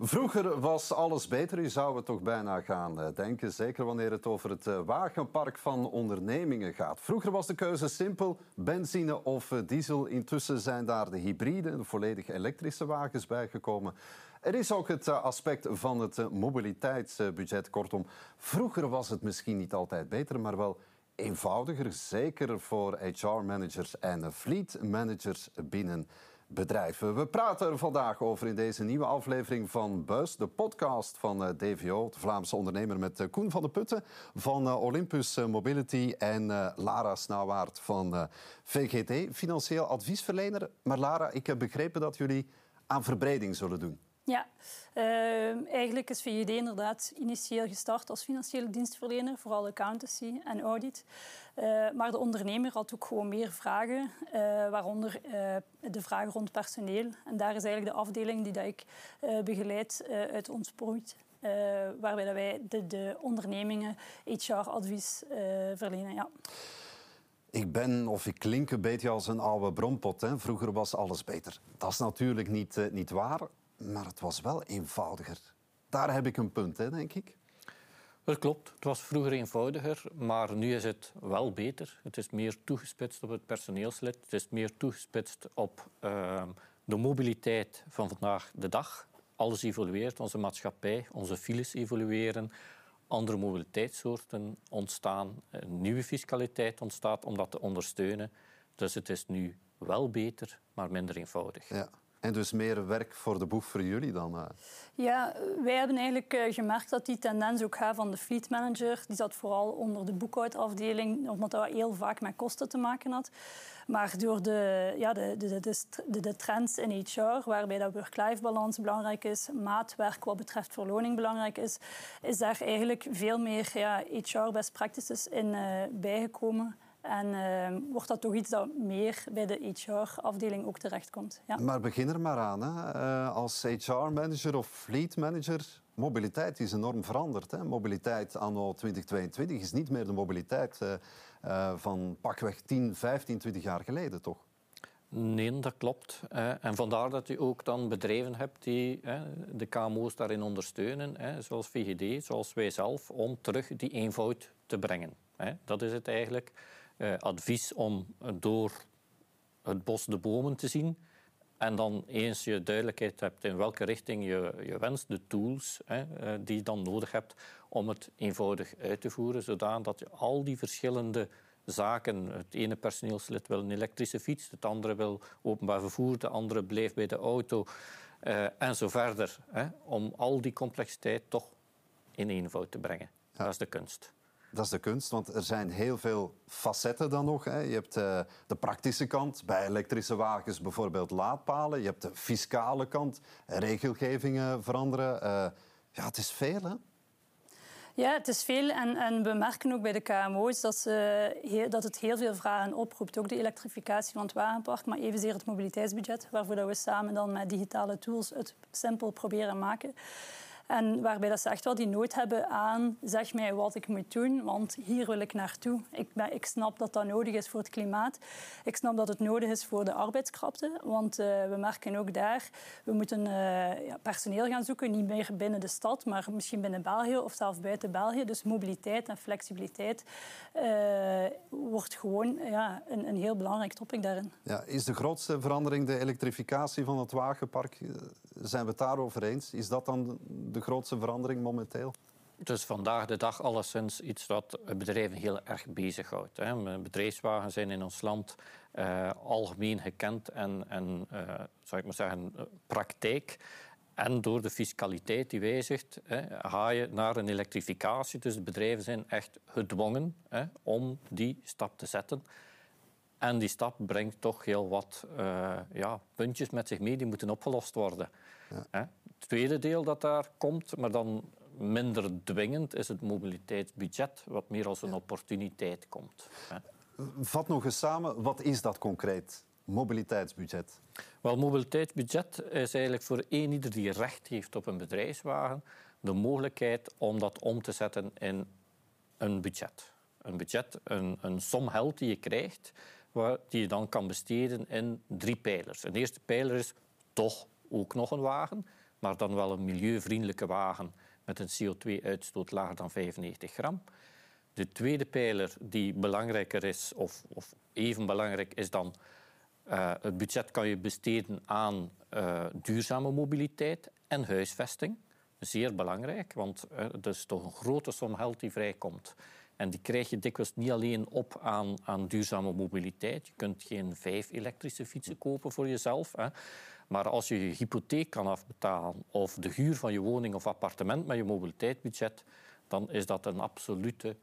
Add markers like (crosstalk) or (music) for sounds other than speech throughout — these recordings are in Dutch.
Vroeger was alles beter, u zou het toch bijna gaan eh, denken. Zeker wanneer het over het eh, wagenpark van ondernemingen gaat. Vroeger was de keuze simpel, benzine of eh, diesel. Intussen zijn daar de hybride, de volledig elektrische wagens bijgekomen. Er is ook het aspect van het mobiliteitsbudget. Kortom, vroeger was het misschien niet altijd beter, maar wel eenvoudiger. Zeker voor HR-managers en fleet-managers binnen bedrijven. We praten er vandaag over in deze nieuwe aflevering van Bus, de podcast van eh, DVO, de Vlaamse ondernemer met eh, Koen van de Putten van eh, Olympus Mobility en Lara Snauwaard van VGT, financieel adviesverlener. Maar Lara, ik heb begrepen dat jullie aan verbreding zullen doen. Ja, uh, eigenlijk is VGD inderdaad initieel gestart als financiële dienstverlener, vooral accountancy en audit. Uh, maar de ondernemer had ook gewoon meer vragen, uh, waaronder eh, de vragen rond personeel. En daar is eigenlijk de afdeling die dat ik begeleid uit ontsproeit. waarbij dat wij de, de ondernemingen HR-advies verlenen. Ja. Ik ben, of ik klink een beetje als een oude bronpot. Hè. Vroeger was alles beter. Dat is natuurlijk niet, niet waar maar het was wel eenvoudiger. Daar heb ik een punt, hè, denk ik. Dat klopt. Het was vroeger eenvoudiger, maar nu is het wel beter. Het is meer toegespitst op het personeelslid. Het is meer toegespitst op uh, de mobiliteit van vandaag de dag. Alles evolueert, onze maatschappij, onze files evolueren. Andere mobiliteitssoorten ontstaan. Een nieuwe fiscaliteit ontstaat om dat te ondersteunen. Dus het is nu wel beter, maar minder eenvoudig. Ja. En dus meer werk voor de boeg voor jullie dan? Uh. Ja, wij hebben eigenlijk uh, gemerkt dat die tendens ook gaat van de fleet manager. Die zat vooral onder de boekhoudafdeling, omdat dat heel vaak met kosten te maken had. Maar door de, ja, de, de, de, de trends in HR, waarbij dat work-life balans belangrijk is, maatwerk wat betreft verloning belangrijk is, is daar eigenlijk veel meer ja, HR best practices in uh, bijgekomen. En uh, wordt dat toch iets dat meer bij de HR-afdeling ook terechtkomt. Ja. Maar begin er maar aan. Hè. Uh, als HR-manager of fleet-manager, mobiliteit is enorm veranderd. Hè. Mobiliteit anno 2022 is niet meer de mobiliteit uh, van pakweg 10, 15, 20 jaar geleden, toch? Nee, dat klopt. En vandaar dat u ook dan bedrijven hebt die de KMO's daarin ondersteunen, zoals VGD, zoals wij zelf, om terug die eenvoud te brengen. Dat is het eigenlijk eh, advies om door het bos de bomen te zien. En dan eens je duidelijkheid hebt in welke richting je, je wenst, de tools hè, eh, die je dan nodig hebt om het eenvoudig uit te voeren, zodat je al die verschillende zaken, het ene personeelslid wil een elektrische fiets, het andere wil openbaar vervoer, de andere blijft bij de auto uh, en zo verder, hè, om al die complexiteit toch in eenvoud te brengen. Dat is de kunst. Dat is de kunst, want er zijn heel veel facetten dan nog. Hè. Je hebt uh, de praktische kant, bij elektrische wagens bijvoorbeeld laadpalen. Je hebt de fiscale kant, regelgevingen veranderen. Uh, ja, het is veel, hè? Ja, het is veel. En, en we merken ook bij de KMO's dat, ze dat het heel veel vragen oproept. Ook de elektrificatie van het wagenpark, maar evenzeer het mobiliteitsbudget, waarvoor dat we samen dan met digitale tools het simpel proberen maken. En waarbij dat ze echt wel die nood hebben aan zeg mij wat ik moet doen, want hier wil ik naartoe. Ik, ik snap dat dat nodig is voor het klimaat. Ik snap dat het nodig is voor de arbeidskrapte, want uh, we merken ook daar, we moeten uh, ja, personeel gaan zoeken, niet meer binnen de stad, maar misschien binnen België of zelfs buiten België. Dus mobiliteit en flexibiliteit uh, wordt gewoon ja, een, een heel belangrijk topic daarin. Ja, is de grootste verandering de elektrificatie van het wagenpark? Zijn we het daarover eens? Is dat dan de de grootste verandering momenteel? Het is vandaag de dag alleszins iets dat bedrijven heel erg bezighoudt. Bedrijfswagens zijn in ons land uh, algemeen gekend en, en uh, zou ik maar zeggen, praktijk. En door de fiscaliteit die wijzigt, hè, ga je naar een elektrificatie. Dus de bedrijven zijn echt gedwongen hè, om die stap te zetten. En die stap brengt toch heel wat uh, ja, puntjes met zich mee die moeten opgelost worden. Ja. Het tweede deel dat daar komt, maar dan minder dwingend, is het mobiliteitsbudget, wat meer als een opportuniteit komt. Vat nog eens samen, wat is dat concreet? Mobiliteitsbudget? Wel, mobiliteitsbudget is eigenlijk voor een ieder die recht heeft op een bedrijfswagen de mogelijkheid om dat om te zetten in een budget. Een budget, een, een som geld die je krijgt, waar, die je dan kan besteden in drie pijlers. Een eerste pijler is toch ook nog een wagen. Maar dan wel een milieuvriendelijke wagen met een CO2-uitstoot lager dan 95 gram. De tweede pijler die belangrijker is, of, of even belangrijk, is dan uh, het budget kan je besteden aan uh, duurzame mobiliteit en huisvesting. Zeer belangrijk, want uh, dat is toch een grote som geld die vrijkomt. En die krijg je dikwijls niet alleen op aan, aan duurzame mobiliteit. Je kunt geen vijf elektrische fietsen kopen voor jezelf. Hè. Maar als je je hypotheek kan afbetalen of de huur van je woning of appartement met je mobiliteitsbudget, dan is dat een absolute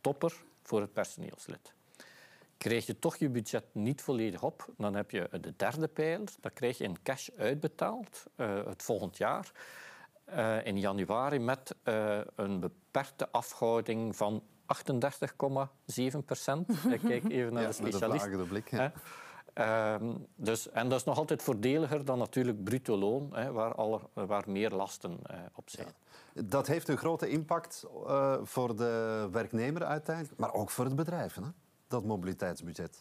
topper voor het personeelslid. Krijg je toch je budget niet volledig op, dan heb je de derde pijler. Dat krijg je in cash uitbetaald uh, het volgend jaar. Uh, in januari met uh, een beperkte afhouding van 38,7 procent. (laughs) Ik kijk even naar ja, de specialist. Met een blik, ja. Uh, dus, en dat is nog altijd voordeliger dan natuurlijk bruto loon, hè, waar, waar meer lasten uh, op zijn. Dat heeft een grote impact uh, voor de werknemer uiteindelijk, maar ook voor het bedrijf, hè? dat mobiliteitsbudget.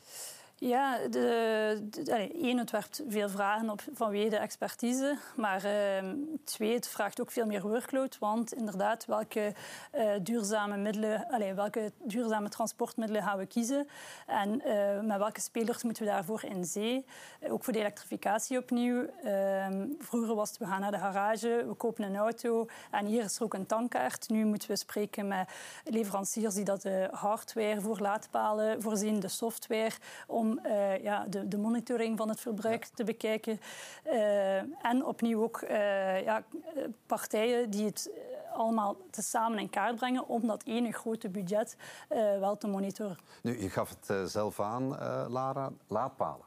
Ja, de, één, het werpt veel vragen op vanwege de expertise. Maar uh, twee, het vraagt ook veel meer workload. Want inderdaad, welke uh, duurzame middelen, allez, welke duurzame transportmiddelen gaan we kiezen? En uh, met welke spelers moeten we daarvoor in zee? ook voor de elektrificatie opnieuw. Ehm, vroeger was het, we gaan naar de garage, we kopen een auto. En hier is er ook een tankkaart. Nu moeten we spreken met leveranciers die dat de hardware voor laadpalen voorzien, de software. Om om uh, ja, de, de, monitoring van het verbruik ja. te bekijken. Uh, en opnieuw ook uh, ja, partijen die het allemaal tezamen in kaart brengen om dat ene grote budget wel te monitoren. Nu, je gaf het zelf aan, Lara, laadpalen.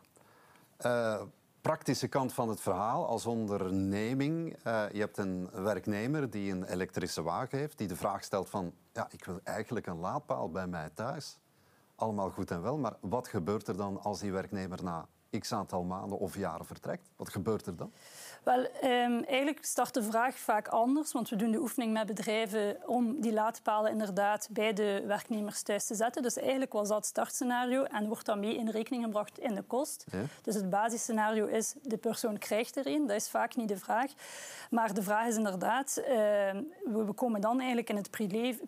praktische kant van het verhaal als onderneming. je hebt een werknemer die een elektrische wagen heeft, die de vraag stelt van ja, ik wil eigenlijk een laadpaal bij mij thuis allemaal goed en wel, maar wat gebeurt er dan als die werknemer na x aantal maanden of jaren vertrekt? Wat gebeurt er dan? Wel, um, eigenlijk start de vraag vaak anders, want we doen de oefening met bedrijven om die laadpalen inderdaad bij de werknemers thuis te zetten. Dus eigenlijk was dat het startscenario en wordt dat mee in rekening gebracht in de kost. Ja. Dus het basisscenario is, de persoon krijgt er een. Dat is vaak niet de vraag. Maar de vraag is inderdaad, uh, we komen dan eigenlijk in het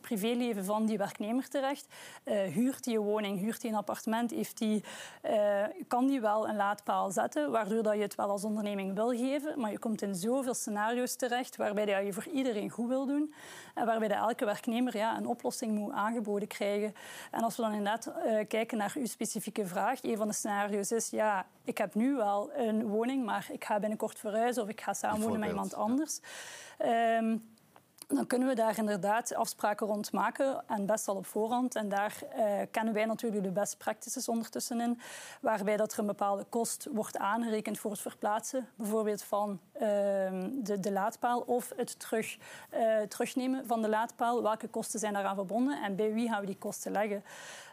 privéleven van die werknemer terecht. Uh, huurt hij een woning, huurt hij een appartement, heeft die, uh, kan die wel een laadpaal zetten, waardoor dat je het wel als onderneming wil geven, maar je komt in zoveel scenario's terecht waarbij je voor iedereen goed wil doen en waarbij elke werknemer ja, een oplossing moet aangeboden krijgen. En als we dan inderdaad uh, kijken naar uw specifieke vraag, een van de scenario's is, ja, ik heb nu wel een woning, maar ik ga binnenkort verhuizen of ik ga samenwonen met iemand anders. Um, dan kunnen we daar inderdaad afspraken rond maken en best al op voorhand. En daar uh, kennen wij natuurlijk de best practices ondertussen in, waarbij dat er een bepaalde kost wordt aangerekend voor het verplaatsen, bijvoorbeeld van uh, de, de, laadpaal of het terug, uh, terugnemen van de laadpaal. Welke kosten zijn daaraan verbonden en bij wie gaan we die kosten leggen?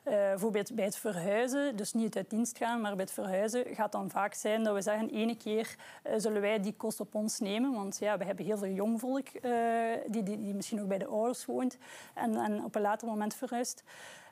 Uh, bijvoorbeeld bij het verhuizen, dus niet uit dienst gaan, maar bij het verhuizen gaat dan vaak zijn dat we zeggen, ene keer uh, zullen wij die kost op ons nemen, want ja, we hebben heel veel jongvolk uh, die, die, die, misschien ook bij de ouders woont en, en op een later moment verhuist.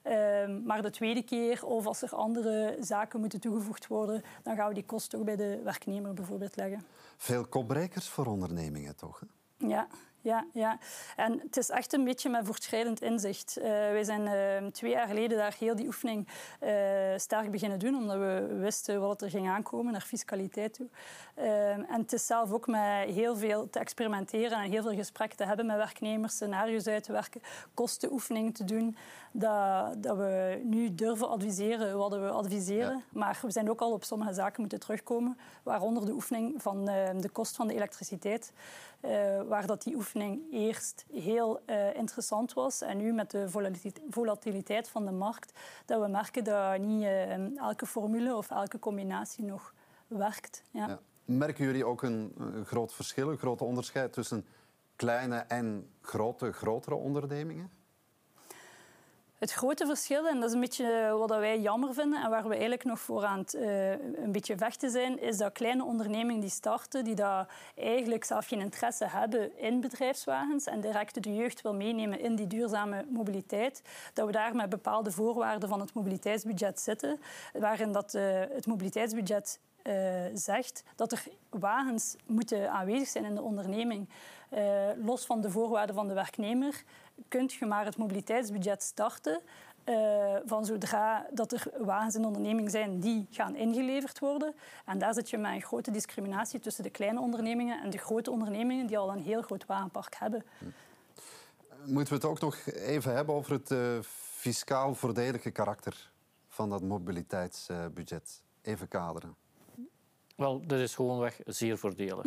Um, maar de tweede keer, of als er andere zaken moeten toegevoegd worden, dan gaan we die kost ook bij de werknemer bijvoorbeeld leggen. Veel kopbrekers voor ondernemingen, toch? Hè? Ja, ja, ja. En het is echt een beetje met voortschrijdend inzicht. Uh, wij zijn uh, twee jaar geleden daar heel die oefening uh, sterk beginnen doen, omdat we wisten wat er ging aankomen naar fiscaliteit toe. en het is zelf ook met heel veel te experimenteren en heel veel gesprekken te hebben met werknemers, scenario's uit te werken, kostenoefeningen te doen, dat, dat we nu durven adviseren wat we adviseren. Ja. Maar we zijn ook al op sommige zaken moeten terugkomen, waaronder de oefening van de kost van de elektriciteit. Uh, waar dat die oefening eerst heel uh, interessant was. En nu met de volatiliteit van de markt, dat we merken dat niet uh, elke formule of elke combinatie nog werkt. Ja. Merken jullie ook een, een groot verschil, een groot onderscheid tussen kleine en grote, grotere ondernemingen? Het grote verschil, en dat is een beetje wat wij jammer vinden en waar we eigenlijk nog voor aan het uh, een beetje vechten zijn, is dat kleine ondernemingen die starten, die daar eigenlijk zelf geen interesse hebben in bedrijfswagens en direct de jeugd wil meenemen in die duurzame mobiliteit, dat we daar met bepaalde voorwaarden van het mobiliteitsbudget zitten, waarin dat, uh, het mobiliteitsbudget uh, zegt dat er wagens moeten aanwezig zijn in de onderneming, los van de voorwaarden van de werknemer kunt je maar het mobiliteitsbudget starten uh, van zodra dat er wagens in de onderneming zijn die gaan ingeleverd worden. En daar zit je met een grote discriminatie tussen de kleine ondernemingen en de grote ondernemingen die al een heel groot wagenpark hebben. Moeten we het ook nog even hebben over het uh, fiscaal voordelige karakter van dat mobiliteitsbudget? Even kaderen. Wel, dat is gewoonweg zeer voordelig.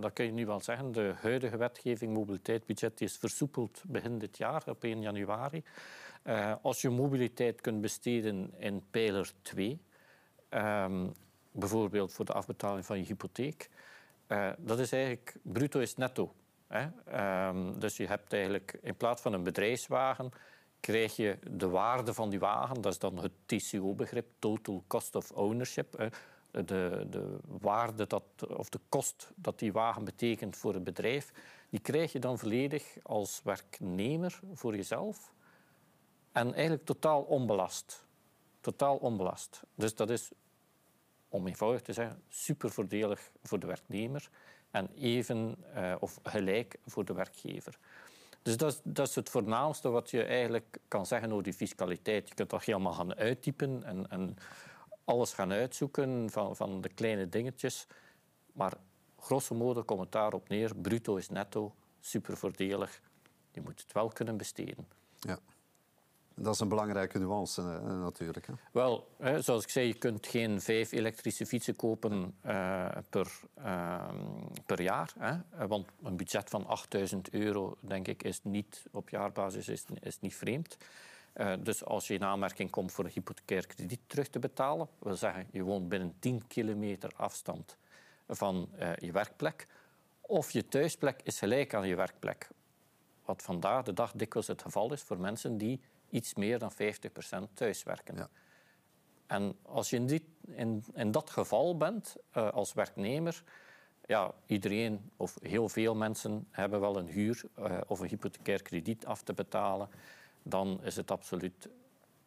Dat kun je nu wel zeggen. De huidige wetgeving mobiliteitsbudget is versoepeld begin dit jaar, op 1 januari. Uh, als je mobiliteit kunt besteden in pijler 2, um, ehm, bijvoorbeeld voor de afbetaling van je hypotheek, uh, dat is eigenlijk bruto is netto. Um, dus je hebt eigenlijk in plaats van een bedrijfswagen krijg je de waarde van die wagen, dat is dan het TCO-begrip, Total Cost of Ownership de, de waarde dat, of de kost dat die wagen betekent voor het bedrijf, die krijg je dan volledig als werknemer voor jezelf. En eigenlijk totaal onbelast. Totaal onbelast. Dus dat is, om eenvoudig te zeggen, super voordelig voor de werknemer en even uh, of gelijk voor de werkgever. Dus dat is, dat is, het voornaamste wat je eigenlijk kan zeggen over die fiscaliteit. Je kunt dat helemaal gaan uittypen en, en alles gaan uitzoeken van, van de kleine dingetjes. Maar grosso modo komt het daarop neer. Bruto is netto, super voordelig. Je moet het wel kunnen besteden. Ja. Dat is een belangrijke nuance uh, natuurlijk. Hè? Wel, hè, zoals ik zei, je kunt geen vijf elektrische fietsen kopen uh, per, uh, per jaar. Hè? Want een budget van 8000 euro, denk ik, is niet op jaarbasis is, is niet vreemd. Uh, dus als je in aanmerking komt voor een hypothecair krediet terug te betalen, wil zeggen je woont binnen 10 kilometer afstand van uh, je werkplek, of je thuisplek is gelijk aan je werkplek. Wat vandaag de dag dikwijls het geval is voor mensen die iets meer dan 50% thuiswerken. Ja. En als je in, die, in, in dat geval bent uh, als werknemer, ja, iedereen of heel veel mensen hebben wel een huur of een hypothecair krediet af te betalen dan is het absoluut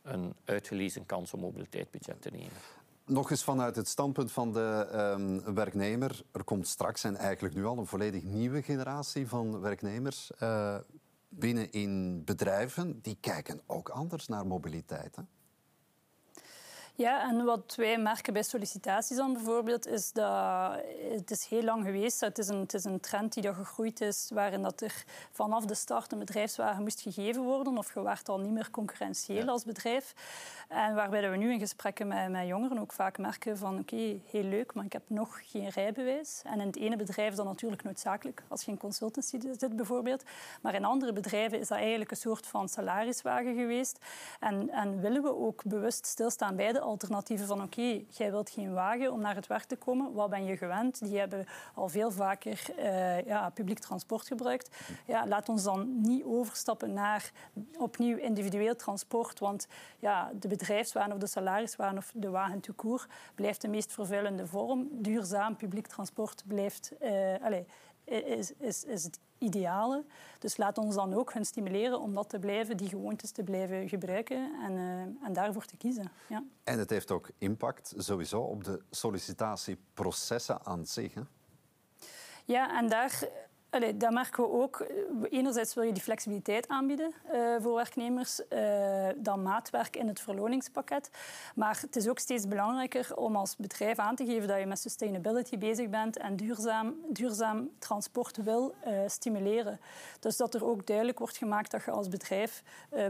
een uitgelezen kans om mobiliteitsbudget te nemen. Nog eens vanuit het standpunt van de um, werknemer. Er komt straks en eigenlijk nu al een volledig nieuwe generatie van werknemers uh, binnen in bedrijven. Die kijken ook anders naar mobiliteit. Hè? Ja, en wat wij merken bij sollicitaties dan bijvoorbeeld, is dat het is heel lang geweest. Het is een, het is een trend die dat gegroeid is, waarin dat er vanaf de start een bedrijfswagen moest gegeven worden, of je werd al niet meer concurrentieel als bedrijf. En waarbij we nu in gesprekken met, met jongeren ook vaak merken van oké, heel leuk, maar ik heb nog geen rijbewijs. En in het ene bedrijf is dat natuurlijk noodzakelijk, als je in consultancy zit bijvoorbeeld. Maar in andere bedrijven is dat eigenlijk een soort van salariswagen geweest. En, en willen we ook bewust stilstaan bij de alternatieven van oké, jij wilt geen wagen om naar het werk te komen, wat ben je gewend? Die hebben al veel vaker uh, ja, publiek transport gebruikt. Ja, laat ons dan niet overstappen naar opnieuw individueel transport, want ja, de bedrijfswagen of de salariswagen of de wagen to blijft de meest vervuilende vorm. Duurzaam publiek transport blijft, uh, allez, is, is, is het ideale. Dus laat ons dan ook hun stimuleren om dat te blijven, die gewoontes te blijven gebruiken en, uh, en daarvoor te kiezen. Ja. En het heeft ook impact sowieso op de sollicitatieprocessen aan zich. Hè? Ja, en daar Allee, dat merken we ook. Enerzijds wil je die flexibiliteit aanbieden uh, voor werknemers, uh, dan maatwerk in het verloningspakket. Maar het is ook steeds belangrijker om als bedrijf aan te geven dat je met sustainability bezig bent en duurzaam, duurzaam transport wil uh, stimuleren. Dus dat er ook duidelijk wordt gemaakt dat je als bedrijf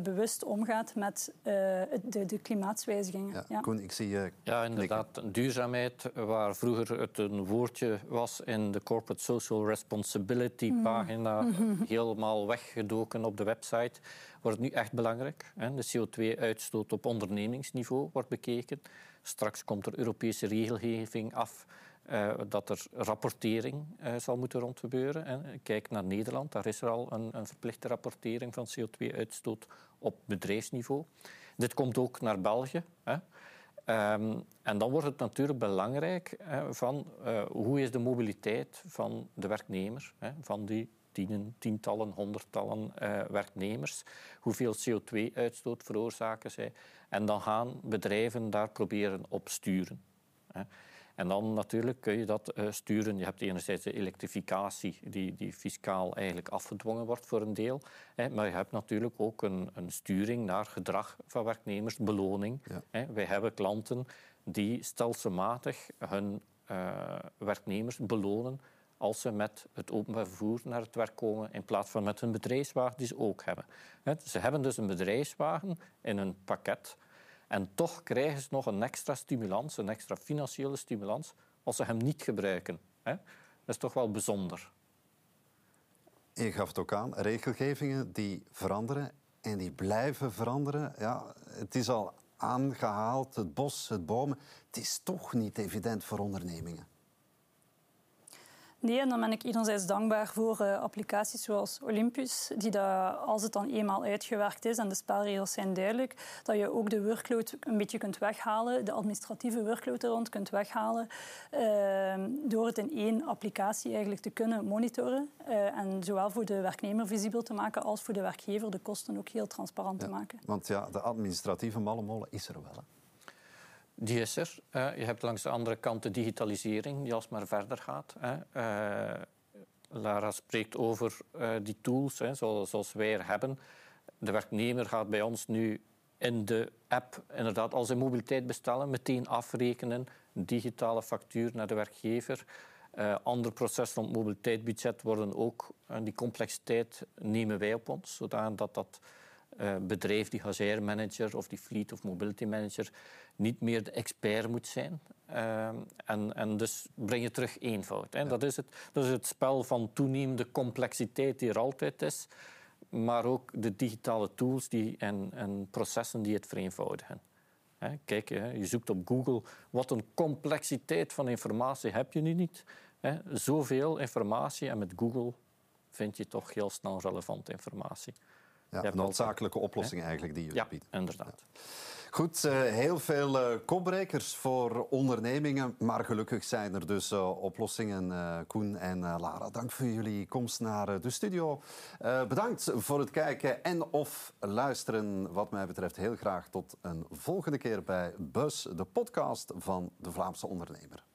bewust omgaat met de, de klimaatswijzigingen. Ja, ja. Koen, ik zie je. Ja, inderdaad. Duurzaamheid, waar vroeger het een woordje was in de corporate social responsibility die mm. pagina mm-hmm. helemaal weggedoken op de website, wordt nu echt belangrijk. De CO2-uitstoot op ondernemingsniveau wordt bekeken. Straks komt er Europese regelgeving af dat er rapportering zal moeten rondgebeuren. Kijk naar Nederland, daar is er al een, een verplichte rapportering van CO2-uitstoot op bedrijfsniveau. Dit komt ook naar België. Hè. Ehm, en dan wordt het natuurlijk belangrijk van hoe is de mobiliteit van de werknemer, hè, van die tientallen, honderdtallen uh, werknemers, hoeveel CO2-uitstoot veroorzaken zij. En dan gaan bedrijven daar proberen op sturen. Hè. En dan natuurlijk kun je dat uh, sturen. Je hebt enerzijds de elektrificatie, die, die fiscaal eigenlijk afgedwongen wordt voor een deel. Hè, maar je hebt natuurlijk ook een, een sturing naar gedrag van werknemers, beloning. Ja. Hè. Wij hebben klanten die stelselmatig hun uh, werknemers belonen als ze met het openbaar vervoer naar het werk komen in plaats van met hun bedrijfswagen die ze ook hebben. Ze hebben dus een bedrijfswagen in een pakket en toch krijgen ze nog een extra stimulans, een extra financiële stimulans, als ze hem niet gebruiken. Dat is toch wel bijzonder. Je gaf het ook aan, regelgevingen die veranderen en die blijven veranderen. Ja, het is al aangehaald, het bos, het bomen. Het is toch niet evident voor ondernemingen. Nee, en dan ben ik enerzijds dankbaar voor uh, applicaties zoals Olympus, die dat, als het dan eenmaal uitgewerkt is en de spelregels zijn duidelijk, dat je ook de workload een beetje kunt weghalen, de administratieve workload er rond kunt weghalen, uh, door het in één applicatie eigenlijk te kunnen monitoren. Uh, en zowel voor de werknemer visibel te maken als voor de werkgever de kosten ook heel transparant te maken. Want ja, de administratieve mallemolen is er wel. Hè? Die is er. Je hebt langs de andere kant de digitalisering die alsmaar verder gaat. Hè. Uh, Lara spreekt over uh, die tools hè, zoals, zoals, wij er hebben. De werknemer gaat bij ons nu in de app inderdaad al zijn mobiliteit bestellen, meteen afrekenen, digitale factuur naar de werkgever. Uh, andere processen rond mobiliteitsbudget worden ook, en die complexiteit nemen wij op ons, zodat dat uh, bedrijf, die HR-manager of die fleet of mobility manager, niet meer de expert moet zijn. Uh, en, en dus breng je terug eenvoud. Hè. Dat, is het, dat is het spel van toenemende complexiteit die er altijd is, maar ook de digitale tools die, en, en processen die het vereenvoudigen. Hè. Kijk, je zoekt op Google, wat een complexiteit van informatie heb je nu niet. Hè. Zoveel informatie en met Google vind je toch heel snel relevante informatie. Ja, noodzakelijke oplossingen eigenlijk die ja, biedt. inderdaad. Goed, eh, heel veel uh, kopbrekers voor ondernemingen, maar gelukkig zijn er dus uh, oplossingen. Koen en Lara, dank voor jullie komst naar de studio. bedankt voor het kijken en of luisteren. Wat mij betreft heel graag tot een volgende keer bij Bus, de podcast van de Vlaamse ondernemer.